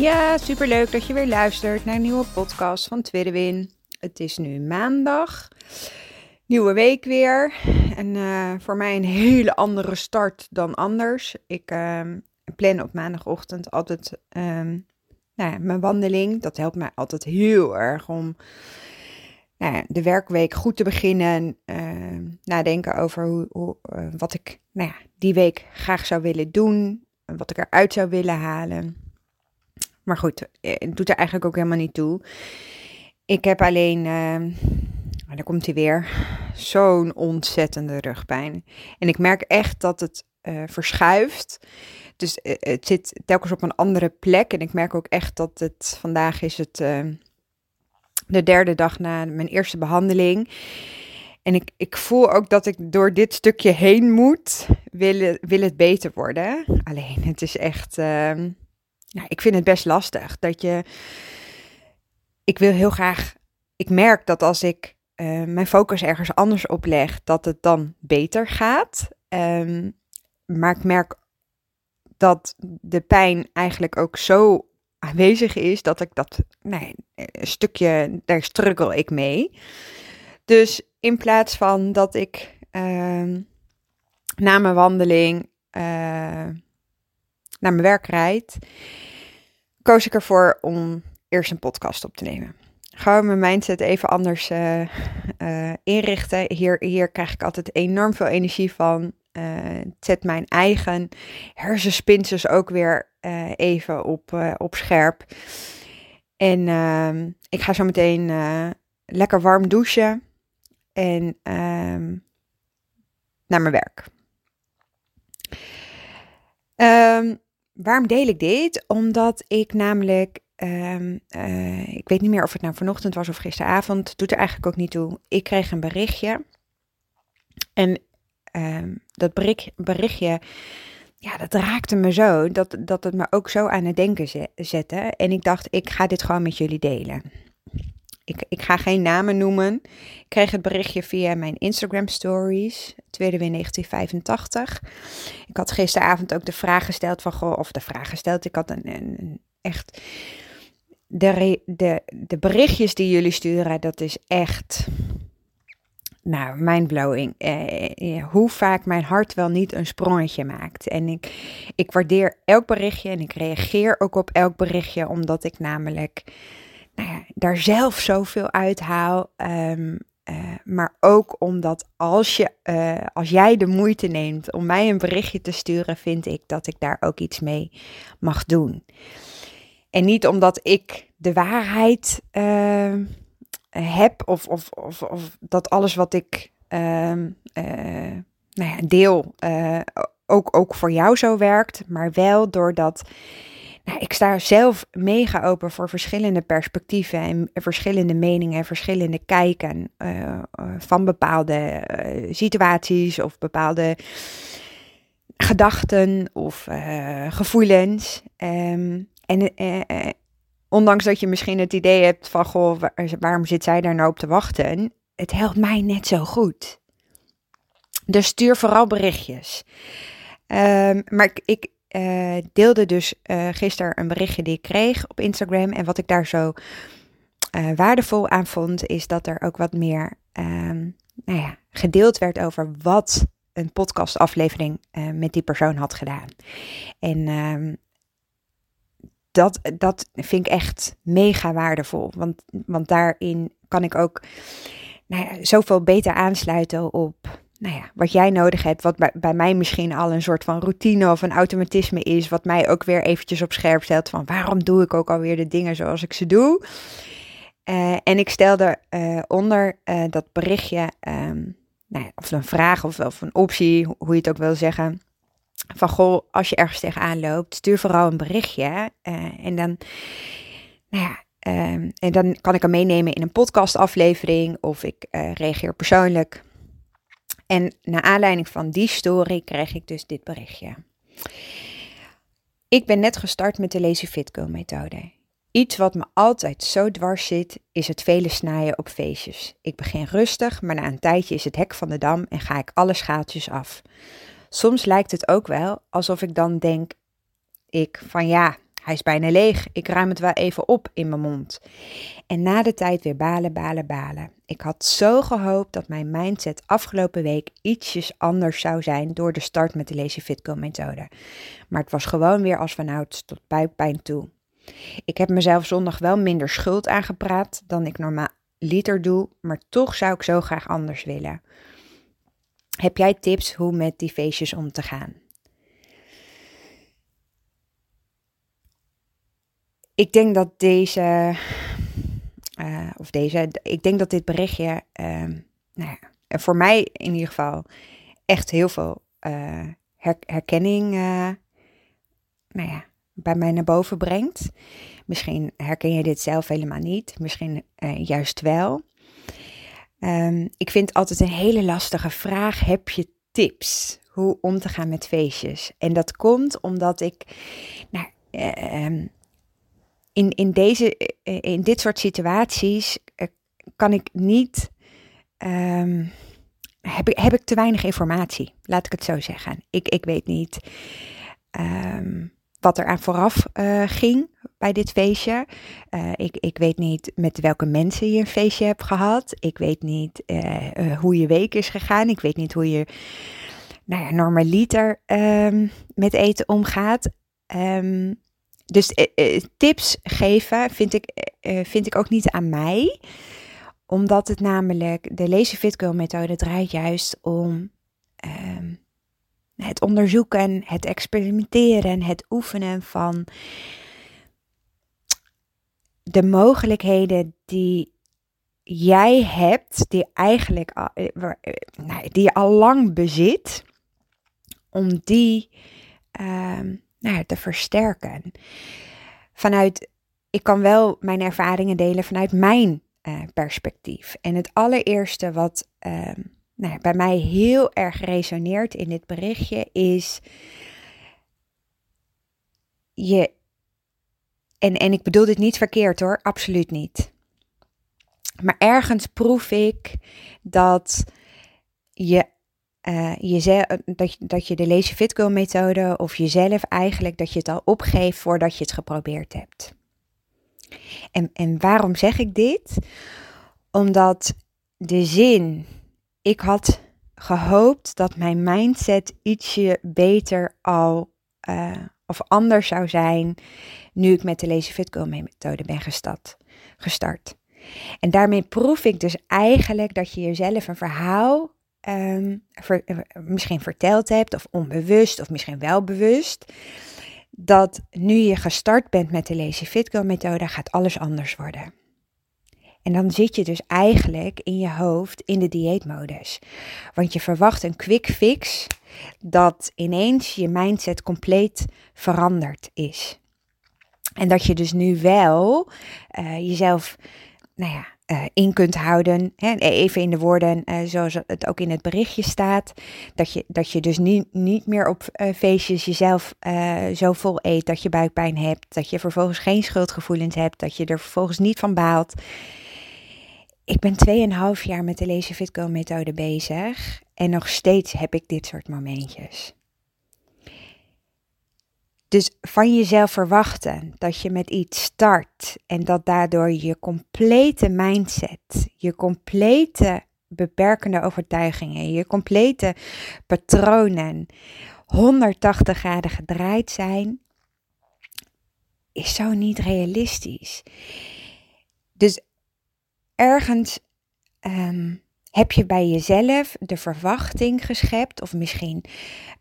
Ja, super leuk dat je weer luistert naar een nieuwe podcast van Tweede. Het is nu maandag, nieuwe week weer. En uh, voor mij een hele andere start dan anders. Ik uh, plan op maandagochtend altijd um, nou ja, mijn wandeling. Dat helpt mij altijd heel erg om nou ja, de werkweek goed te beginnen. Uh, nadenken over hoe, hoe uh, wat ik nou ja, die week graag zou willen doen. Wat ik eruit zou willen halen. Maar goed, het doet er eigenlijk ook helemaal niet toe. Ik heb alleen, uh, daar komt hij weer, zo'n ontzettende rugpijn. En ik merk echt dat het uh, verschuift. Dus uh, het zit telkens op een andere plek. En ik merk ook echt dat het vandaag is het uh, de derde dag na mijn eerste behandeling. En ik, ik voel ook dat ik door dit stukje heen moet, wil, wil het beter worden. Alleen het is echt, ehm, nou, ik vind het best lastig. Dat je, ik wil heel graag, ik merk dat als ik uh, mijn focus ergens anders op leg, dat het dan beter gaat. Um, maar ik merk dat de pijn eigenlijk ook zo aanwezig is dat ik dat, nee, een stukje, daar struggle ik mee. Dus in plaats van dat ik uh, na mijn wandeling uh, naar mijn werk rijd, koos ik ervoor om eerst een podcast op te nemen. Gewoon mijn mindset even anders uh, uh, inrichten. Hier, hier krijg ik altijd enorm veel energie van. Het zet mijn eigen hersenspinsels ook weer even op, op scherp. En ehm, ik ga zo meteen lekker warm douchen en ehm, naar mijn werk. Um, waarom deel ik dit? Omdat ik namelijk, um, uh, ik weet niet meer of het nou vanochtend was of gisteravond, doet er eigenlijk ook niet toe. Ik kreeg een berichtje. En um, dat bericht, berichtje, ja, dat raakte me zo, dat, dat het me ook zo aan het denken zette. En ik dacht, ik ga dit gewoon met jullie delen. Ik, ik ga geen namen noemen. Ik kreeg het berichtje via mijn Instagram stories, tweede weer 1985. Ik had gisteravond ook de vraag gesteld van, goh, of de vraag gesteld, ik had een, een, echt, de, de, de berichtjes die jullie sturen, dat is echt, nou, mindblowing. Eh, hoe vaak mijn hart wel niet een sprongetje maakt. En ik, ik waardeer elk berichtje en ik reageer ook op elk berichtje, omdat ik namelijk nou ja, daar zelf zoveel uithaal. Um, uh, maar ook omdat als, je, uh, als jij de moeite neemt om mij een berichtje te sturen, vind ik dat ik daar ook iets mee mag doen. En niet omdat ik de waarheid uh, heb of, of, of, of, dat alles wat ik nou ja, deel ook, ook voor jou zo werkt, maar wel doordat ik sta zelf mega open voor verschillende perspectieven en verschillende meningen en verschillende kijken uh, van bepaalde uh, situaties of bepaalde gedachten of gevoelens. Um, en ondanks dat je misschien het idee hebt van, goh, waar, waarom zit zij daar nou op te wachten? Het helpt mij net zo goed. Dus stuur vooral berichtjes. Um, maar ik, uh, deelde dus uh, gisteren een berichtje die ik kreeg op Instagram. En wat ik daar zo uh, waardevol aan vond, is dat er ook wat meer um, nou ja, gedeeld werd over wat een podcastaflevering met die persoon had gedaan. En um, dat, dat vind ik echt mega waardevol. Want, want daarin kan ik ook nou ja, zoveel beter aansluiten op nou ja, wat jij nodig hebt, wat bij, mij misschien al een soort van routine of een automatisme is, wat mij ook weer eventjes op scherp stelt van waarom doe ik ook alweer de dingen zoals ik ze doe. Uh, en ik stelde uh, onder uh, dat berichtje, um, nou ja, of een vraag of, of, een optie, hoe je het ook wil zeggen. van goh, als je ergens tegenaan loopt, stuur vooral een berichtje. En dan, nou ja, um, en dan kan ik hem meenemen in een podcastaflevering of ik reageer persoonlijk. En naar aanleiding van die story kreeg ik dus dit berichtje. Ik ben net gestart met de Lazy Fit Go methode. Iets wat me altijd zo dwars zit, is het vele snijden op feestjes. Ik begin rustig, maar na een tijdje is het hek van de dam en ga ik alle schaaltjes af. Soms lijkt het ook wel alsof ik dan denk, ik van ja, hij is bijna leeg, ik ruim het wel even op in mijn mond. En na de tijd weer balen, balen, balen. Ik had zo gehoopt dat mijn mindset afgelopen week ietsjes anders zou zijn door de start met de Lazy Fit Go methode. Maar het was gewoon weer als vanouds tot buikpijn toe. Ik heb mezelf zondag wel minder schuld aangepraat dan ik normaal liter doe, maar toch zou ik zo graag anders willen. Heb jij tips hoe met die feestjes om te gaan? Ik denk dat deze, uh, of deze, ik denk dat dit berichtje, uh, nou ja, voor mij in ieder geval echt heel veel uh, her, herkenning, uh, nou ja, bij mij naar boven brengt. Misschien herken je dit zelf helemaal niet, misschien juist wel. Um, ik vind altijd een hele lastige vraag: heb je tips hoe om te gaan met feestjes? En dat komt omdat ik, nou, uh, in, in, deze, uh, in dit soort situaties uh, kan ik niet. Um, heb, ik, heb ik te weinig informatie, laat ik het zo zeggen. Ik, ik weet niet. Um, wat er aan vooraf ging bij dit feestje. Ik, ik weet niet met welke mensen je een feestje hebt gehad. Ik weet niet hoe je week is gegaan. Ik weet niet hoe je nou ja, normaliter um, met eten omgaat. Um, dus tips geven vind ik, vind ik ook niet aan mij. Omdat het namelijk, de Lazy Fit Girl methode draait juist om... Um, het onderzoeken, het experimenteren, het oefenen van de mogelijkheden die jij hebt, die eigenlijk al, eh, nou, die je al lang bezit, om die uh, nou, te versterken. Vanuit, ik kan wel mijn ervaringen delen vanuit mijn uh, perspectief. En het allereerste wat uh, nou, bij mij heel erg resoneert in dit berichtje is je. En, en ik bedoel dit niet verkeerd hoor, absoluut niet. Maar ergens proef ik dat je, uh, jezelf, dat, dat je de Lazy Fit Girl methode of jezelf eigenlijk dat je het al opgeeft voordat je het geprobeerd hebt. En, en waarom zeg ik dit? Omdat de zin ik had gehoopt dat mijn mindset ietsje beter al uh, of anders zou zijn nu ik met de Lazy Fit Girl methode ben gestart, gestart. En daarmee proef ik dus eigenlijk dat je jezelf een verhaal ver, uh, misschien verteld hebt of onbewust of misschien wel bewust. Dat nu je gestart bent met de Lazy Fit Girl methode gaat alles anders worden. En dan zit je dus eigenlijk in je hoofd in de dieetmodus. Want je verwacht een quick fix dat ineens je mindset compleet veranderd is. En dat je dus nu wel uh, jezelf, nou ja, uh, in kunt houden. Hè, even in de woorden, uh, zoals het ook in het berichtje staat. Dat je, dat je dus niet, niet meer op uh, feestjes jezelf zo vol eet dat je buikpijn hebt. Dat je vervolgens geen schuldgevoelens hebt. Dat je er vervolgens niet van baalt. Ik ben 2,5 jaar met de Lazy Fit Go methode bezig en nog steeds heb ik dit soort momentjes. Dus van jezelf verwachten dat je met iets start en dat daardoor je complete mindset, je complete beperkende overtuigingen, je complete patronen 180 graden gedraaid zijn, is zo niet realistisch. Dus ergens um, heb je bij jezelf de verwachting geschept, of misschien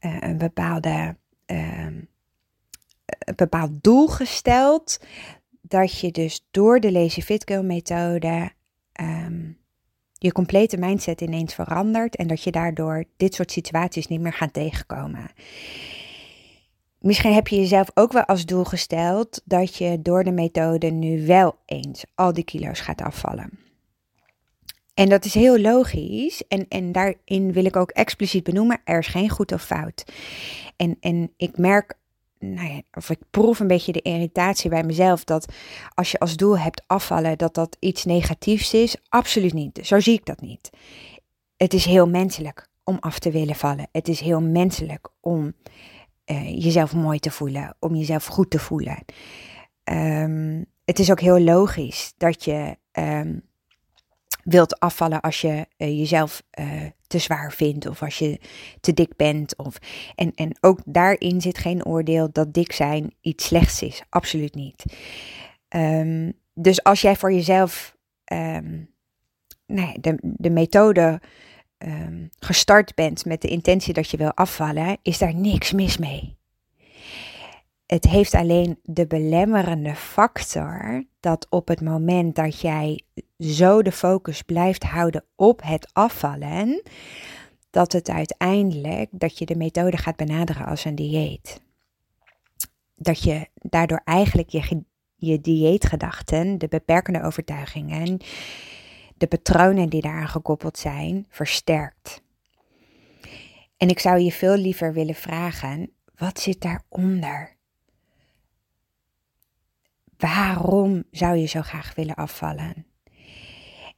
uh, een bepaalde. Uh, een bepaald doel gesteld, dat je dus door de Lazy Fit Girl methode um, je complete mindset ineens verandert en dat je daardoor dit soort situaties niet meer gaat tegenkomen. Misschien heb je jezelf ook wel als doel gesteld dat je door de methode nu wel eens al die kilo's gaat afvallen. En dat is heel logisch. En, en daarin wil ik ook expliciet benoemen: er is geen goed of fout. En, en ik merk, nou of ik proef een beetje de irritatie bij mezelf dat als je als doel hebt afvallen, dat dat iets negatiefs is. Absoluut niet. Zo zie ik dat niet. Het is heel menselijk om af te willen vallen. Het is heel menselijk om uh, jezelf mooi te voelen, om jezelf goed te voelen. Um, het is ook heel logisch dat je um, wilt afvallen als je uh, jezelf uh, te zwaar vindt of als je te dik bent. Of, en, en ook daarin zit geen oordeel dat dik zijn iets slechts is. Absoluut niet. Um, dus als jij voor jezelf nee, de, de methode um, gestart bent met de intentie dat je wil afvallen, is daar niks mis mee. Het heeft alleen de belemmerende factor dat op het moment dat jij zo de focus blijft houden op het afvallen, dat het uiteindelijk dat je de methode gaat benaderen als een dieet. Dat je daardoor eigenlijk je, je dieetgedachten, de beperkende overtuigingen, de patronen die daaraan gekoppeld zijn, versterkt. En ik zou je veel liever willen vragen: wat zit daaronder? Waarom zou je zo graag willen afvallen?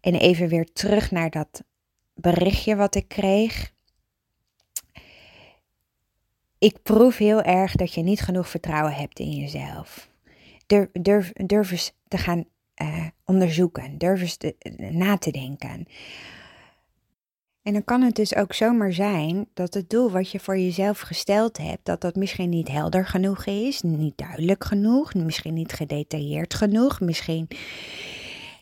En even weer terug naar dat berichtje wat ik kreeg. Ik proef heel erg dat je niet genoeg vertrouwen hebt in jezelf. Durf, durf, durf eens te gaan uh, onderzoeken, durf eens te, na te denken. En dan kan het dus ook zomaar zijn dat het doel wat je voor jezelf gesteld hebt, dat dat misschien niet helder genoeg is, niet duidelijk genoeg, misschien niet gedetailleerd genoeg, misschien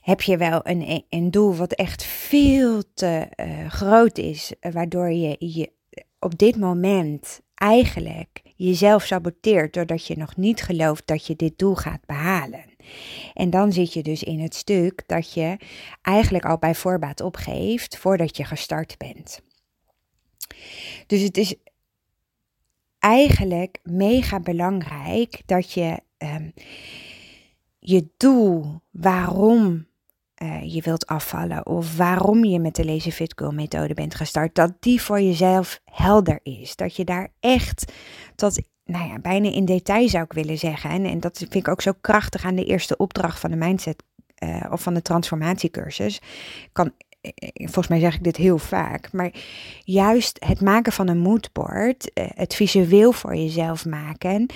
heb je wel een, een doel wat echt veel te uh, groot is, waardoor je je op dit moment eigenlijk jezelf saboteert doordat je nog niet gelooft dat je dit doel gaat behalen. En dan zit je dus in het stuk dat je eigenlijk al bij voorbaat opgeeft voordat je gestart bent. Dus het is eigenlijk mega belangrijk dat je um, je doel, waarom uh, je wilt afvallen of waarom je met de Lazy Fit Girl methode bent gestart, dat die voor jezelf helder is. Dat je daar echt tot nou ja, bijna in detail zou ik willen zeggen. En, en dat vind ik ook zo krachtig aan de eerste opdracht van de mindset uh, of van de transformatiecursus. Kan, eh, volgens mij zeg ik dit heel vaak, maar juist het maken van een moodboard, het visueel voor jezelf maken,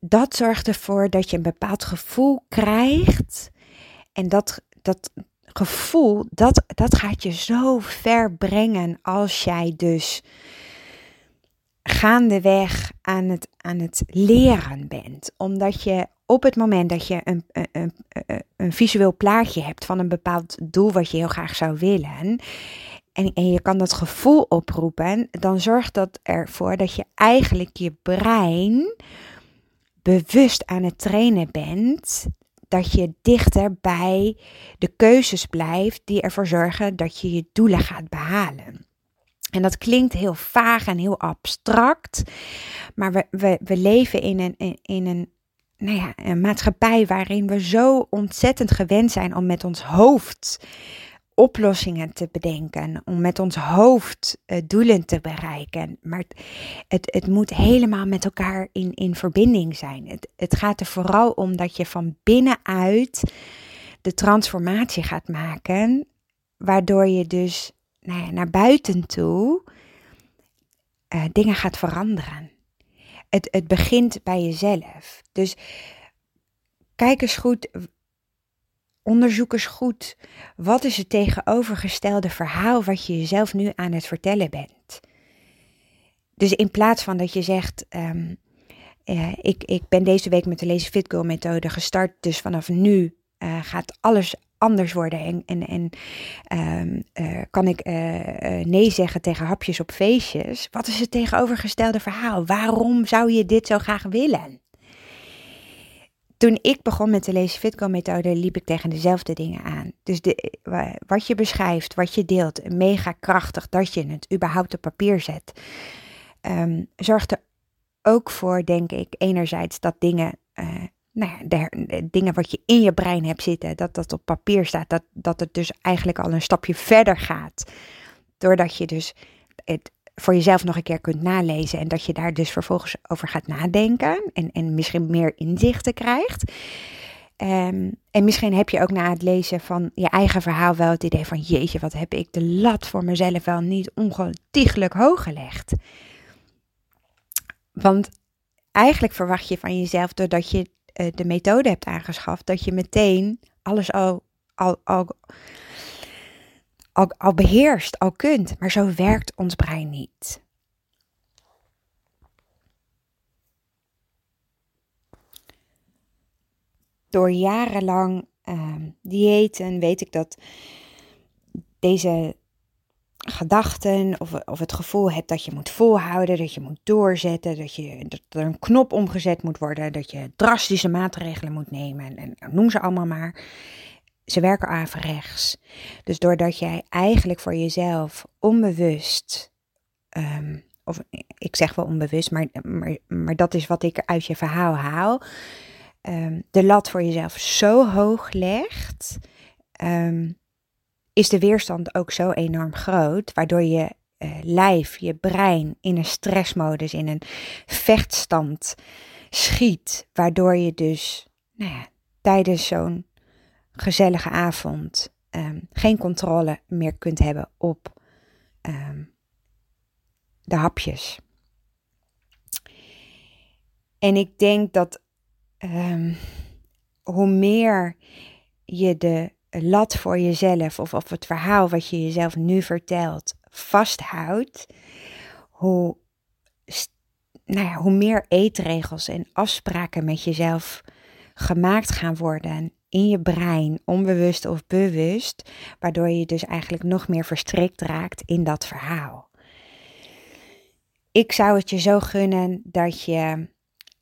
dat zorgt ervoor dat je een bepaald gevoel krijgt. En dat, dat gevoel, dat, dat gaat je zo ver brengen als jij dus gaandeweg aan het, aan het leren bent. Omdat je op het moment dat je een, een, een, een visueel plaatje hebt van een bepaald doel wat je heel graag zou willen. En, en je kan dat gevoel oproepen, dan zorgt dat ervoor dat je eigenlijk je brein bewust aan het trainen bent. Dat je dichter bij de keuzes blijft die ervoor zorgen dat je je doelen gaat behalen. En dat klinkt heel vaag en heel abstract, maar we, we, we leven in een, in een, nou ja, een maatschappij waarin we zo ontzettend gewend zijn om met ons hoofd oplossingen te bedenken, om met ons hoofd uh, doelen te bereiken. Maar het, het moet helemaal met elkaar in, in verbinding zijn. Het, het gaat er vooral om dat je van binnenuit de transformatie gaat maken, waardoor je dus nou ja, naar buiten toe uh, dingen gaat veranderen. Het, het begint bij jezelf. Dus kijk eens goed, onderzoek eens goed. Wat is het tegenovergestelde verhaal wat je jezelf nu aan het vertellen bent? Dus in plaats van dat je zegt, um, uh, ik, ik ben deze week met de Lazy Fit Girl methode gestart, dus vanaf nu uh, gaat alles anders worden en, en, en um, uh, kan ik nee zeggen tegen hapjes op feestjes? Wat is het tegenovergestelde verhaal? Waarom zou je dit zo graag willen? Toen ik begon met de Lazy Fitco methode liep ik tegen dezelfde dingen aan. Dus de, wat je beschrijft, wat je deelt, mega krachtig dat je het überhaupt op papier zet, um, zorgt er ook voor, denk ik, enerzijds dat dingen, uh, nou ja, de, dingen wat je in je brein hebt zitten, dat dat op papier staat, dat, dat het dus eigenlijk al een stapje verder gaat. Doordat je dus het voor jezelf nog een keer kunt nalezen en dat je daar dus vervolgens over gaat nadenken en, en misschien meer inzichten krijgt. Um, en misschien heb je ook na het lezen van je eigen verhaal wel het idee van jeetje, wat heb ik de lat voor mezelf wel niet ongelooflijk hoog gelegd. Want eigenlijk verwacht je van jezelf, doordat je uh, de methode hebt aangeschaft, dat je meteen alles al, al, al, al, beheerst, al kunt. Maar zo werkt ons brein niet. Door jarenlang uh, diëten weet ik dat deze gedachten of, of het gevoel hebt dat je moet volhouden, dat je moet doorzetten, dat, je, dat er een knop omgezet moet worden, dat je drastische maatregelen moet nemen en, en noem ze allemaal maar. Ze werken averechts. Dus doordat jij eigenlijk voor jezelf onbewust, um, of ik zeg wel onbewust, maar, maar, maar dat is wat ik uit je verhaal haal, um, de lat voor jezelf zo hoog legt. Um, is de weerstand ook zo enorm groot, waardoor je uh, lijf, je brein in een stressmodus, in een vechtstand schiet, waardoor je dus nou ja, tijdens zo'n gezellige avond um, geen controle meer kunt hebben op um, de hapjes. En ik denk dat um, hoe meer je de lat voor jezelf of, of het verhaal wat je jezelf nu vertelt vasthoudt, hoe, nou ja, hoe meer eetregels en afspraken met jezelf gemaakt gaan worden in je brein, onbewust of bewust, waardoor je dus eigenlijk nog meer verstrikt raakt in dat verhaal. Ik zou het je zo gunnen dat je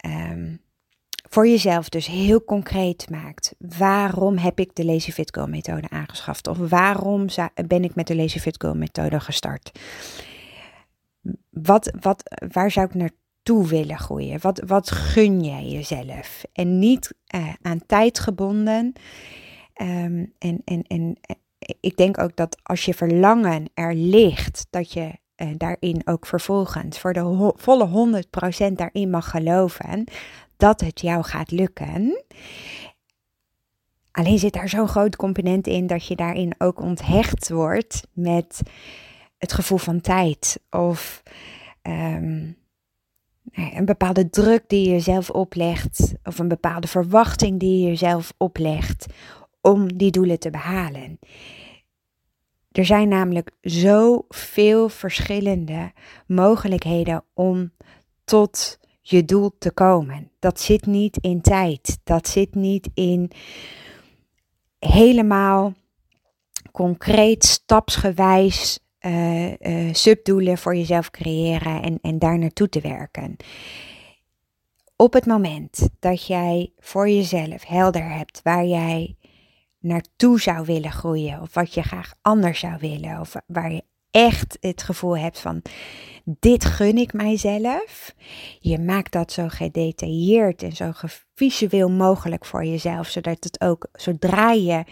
um, voor jezelf dus heel concreet maakt. Waarom heb ik de Lazy Fit Girl methode aangeschaft? Of waarom ben ik met de Lazy Fit Girl methode gestart? Wat, wat, waar zou ik naartoe willen groeien? Wat, wat gun jij jezelf? En niet uh, aan tijd gebonden. Um, en, en, en ik denk ook dat als je verlangen er ligt, dat je uh, daarin ook vervolgens voor de volle 100% daarin mag geloven dat het jou gaat lukken. Alleen zit daar zo'n groot component in dat je daarin ook onthecht wordt met het gevoel van tijd of um, een bepaalde druk die je jezelf oplegt of een bepaalde verwachting die je jezelf oplegt om die doelen te behalen. Er zijn namelijk zoveel verschillende mogelijkheden om tot je doel te komen. Dat zit niet in tijd. Dat zit niet in helemaal concreet, stapsgewijs uh, uh, subdoelen voor jezelf creëren en, en daar naartoe te werken. Op het moment dat jij voor jezelf helder hebt waar jij naartoe zou willen groeien, of wat je graag anders zou willen, of waar je echt het gevoel hebt van dit gun ik mijzelf. Je maakt dat zo gedetailleerd en zo visueel mogelijk voor jezelf, zodat het ook zodra je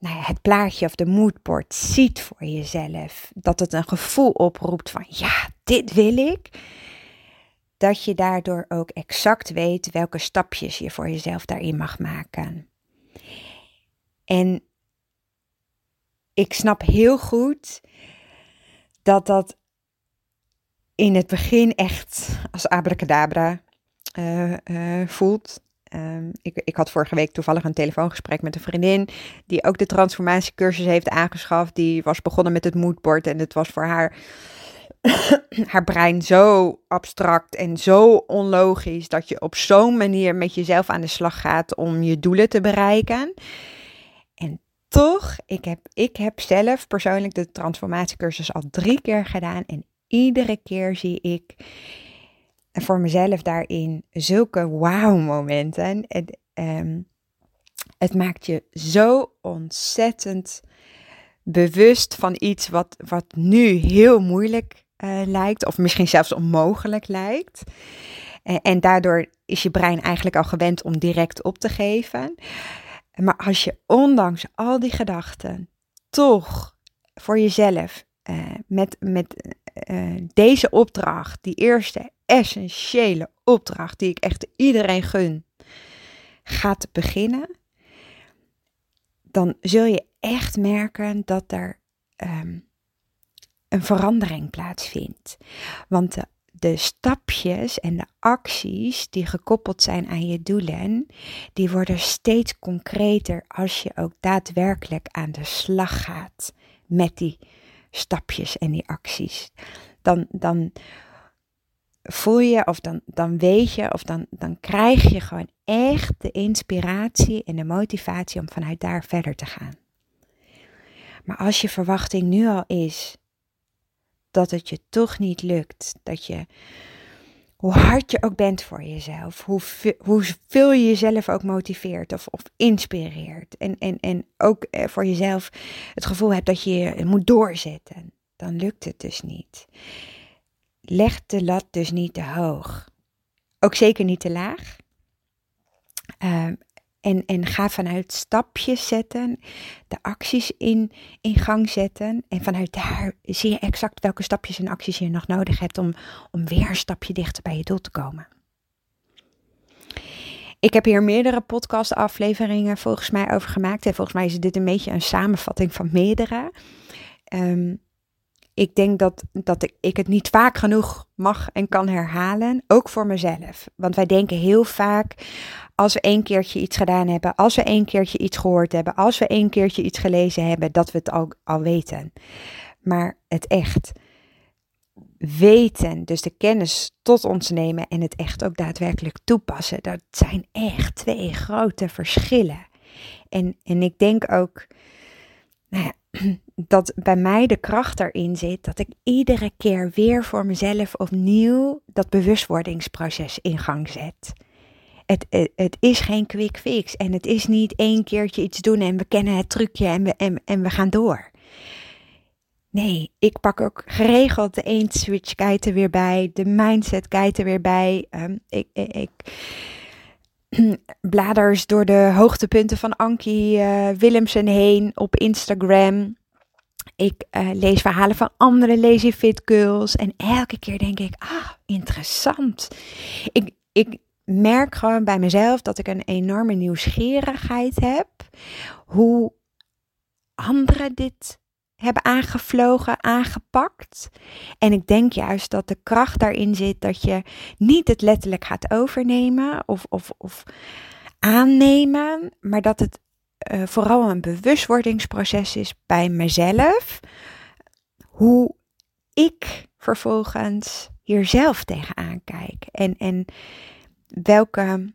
nou het plaatje of de moodboard ziet voor jezelf, dat het een gevoel oproept van ja, dit wil ik. Dat je daardoor ook exact weet welke stapjes je voor jezelf daarin mag maken. En ik snap heel goed dat dat in het begin echt als abracadabra uh, uh, voelt. Um, ik, ik had vorige week toevallig een telefoongesprek met een vriendin die ook de transformatiecursus heeft aangeschaft. Die was begonnen met het moodboard en het was voor haar, haar brein zo abstract en zo onlogisch dat je op zo'n manier met jezelf aan de slag gaat om je doelen te bereiken. En toch, ik heb, ik heb zelf persoonlijk de transformatiecursus al drie keer gedaan en iedere keer zie ik voor mezelf daarin zulke wow-momenten. Het, um, het maakt je zo ontzettend bewust van iets wat, wat nu heel moeilijk uh, lijkt, of misschien zelfs onmogelijk lijkt. En, en daardoor is je brein eigenlijk al gewend om direct op te geven. Maar als je ondanks al die gedachten toch voor jezelf uh, met, met uh, deze opdracht, die eerste essentiële opdracht die ik echt iedereen gun, gaat beginnen, dan zul je echt merken dat er um, een verandering plaatsvindt. Want de, de stapjes en de acties die gekoppeld zijn aan je doelen, die worden steeds concreter als je ook daadwerkelijk aan de slag gaat met die stapjes en die acties. Dan, dan voel je of dan, dan weet je of dan, dan krijg je gewoon echt de inspiratie en de motivatie om vanuit daar verder te gaan. Maar als je verwachting nu al is dat het je toch niet lukt, dat je, hoe hard je ook bent voor jezelf, hoe, hoeveel je jezelf ook motiveert of, of inspireert, en, en, en ook eh, voor jezelf het gevoel hebt dat je moet doorzetten, dan lukt het dus niet. Leg de lat dus niet te hoog. Ook zeker niet te laag. Uh, en, en ga vanuit stapjes zetten, de acties in, in gang zetten. En vanuit daar zie je exact welke stapjes en acties je nog nodig hebt om, om weer een stapje dichter bij je doel te komen. Ik heb hier meerdere podcast-afleveringen volgens mij over gemaakt. En volgens mij is dit een beetje een samenvatting van meerdere. Um, ik denk dat, dat ik, ik het niet vaak genoeg mag en kan herhalen, ook voor mezelf. Want wij denken heel vaak, als we één keertje iets gedaan hebben, als we één keertje iets gehoord hebben, als we één keertje iets gelezen hebben, dat we het al, al weten. Maar het echt weten, dus de kennis tot ons nemen en het echt ook daadwerkelijk toepassen, dat zijn echt twee grote verschillen. En, en ik denk ook, dat bij mij de kracht erin zit dat ik iedere keer weer voor mezelf opnieuw dat bewustwordingsproces in gang zet. Het, het, het, is geen quick fix en het is niet één keertje iets doen en we kennen het trucje en we, en, en we gaan door. Nee, ik pak ook geregeld de Eend Switch er weer bij, de Mindset er weer bij. Ik, ik, ik bladers door de hoogtepunten van Ankie uh, Willemsen heen op Instagram. Ik uh, lees verhalen van andere Lazy Fit Girls. En elke keer denk ik, ah, interessant. Ik, ik merk gewoon bij mezelf dat ik een enorme nieuwsgierigheid heb. Hoe anderen dit hebben aangevlogen, aangepakt. En ik denk juist dat de kracht daarin zit dat je niet het letterlijk gaat overnemen of, of, of aannemen, maar dat het uh, vooral een bewustwordingsproces is bij mezelf. Hoe ik vervolgens hier zelf tegenaan kijk. En, en welke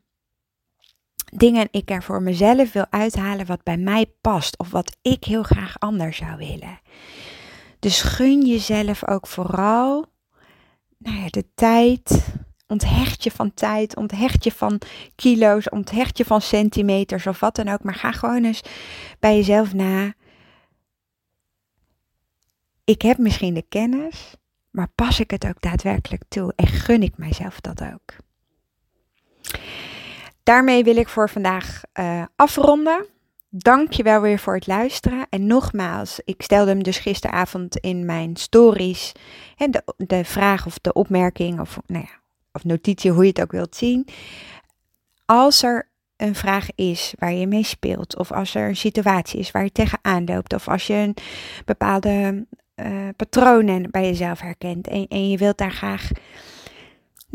dingen ik er voor mezelf wil uithalen wat bij mij past of wat ik heel graag anders zou willen. Dus gun jezelf ook vooral nou ja, de tijd. Onthecht je van tijd, onthecht je van kilo's, onthecht je van centimeters of wat dan ook. Maar ga gewoon eens bij jezelf na. Ik heb misschien de kennis, maar pas ik het ook daadwerkelijk toe en gun ik mijzelf dat ook? Daarmee wil ik voor vandaag uh, afronden. Dank je wel weer voor het luisteren. En nogmaals, ik stelde hem dus gisteravond in mijn stories. Hè, de, de vraag of de opmerking of, nou ja, of notitie, hoe je het ook wilt zien. Als er een vraag is waar je mee speelt, of als er een situatie is waar je tegenaan loopt, of als je een bepaalde uh, patronen bij jezelf herkent en, en je wilt daar graag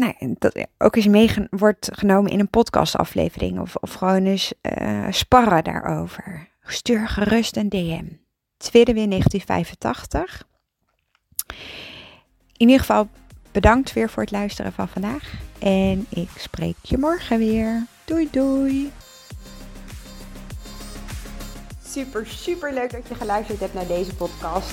nou, dat ook eens mee wordt genomen in een podcastaflevering of, of gewoon eens uh, sparren daarover. Stuur gerust een DM. Tweede weer 1985. In ieder geval bedankt weer voor het luisteren van vandaag. En ik spreek je morgen weer. Doei doei. Super, super leuk dat je geluisterd hebt naar deze podcast.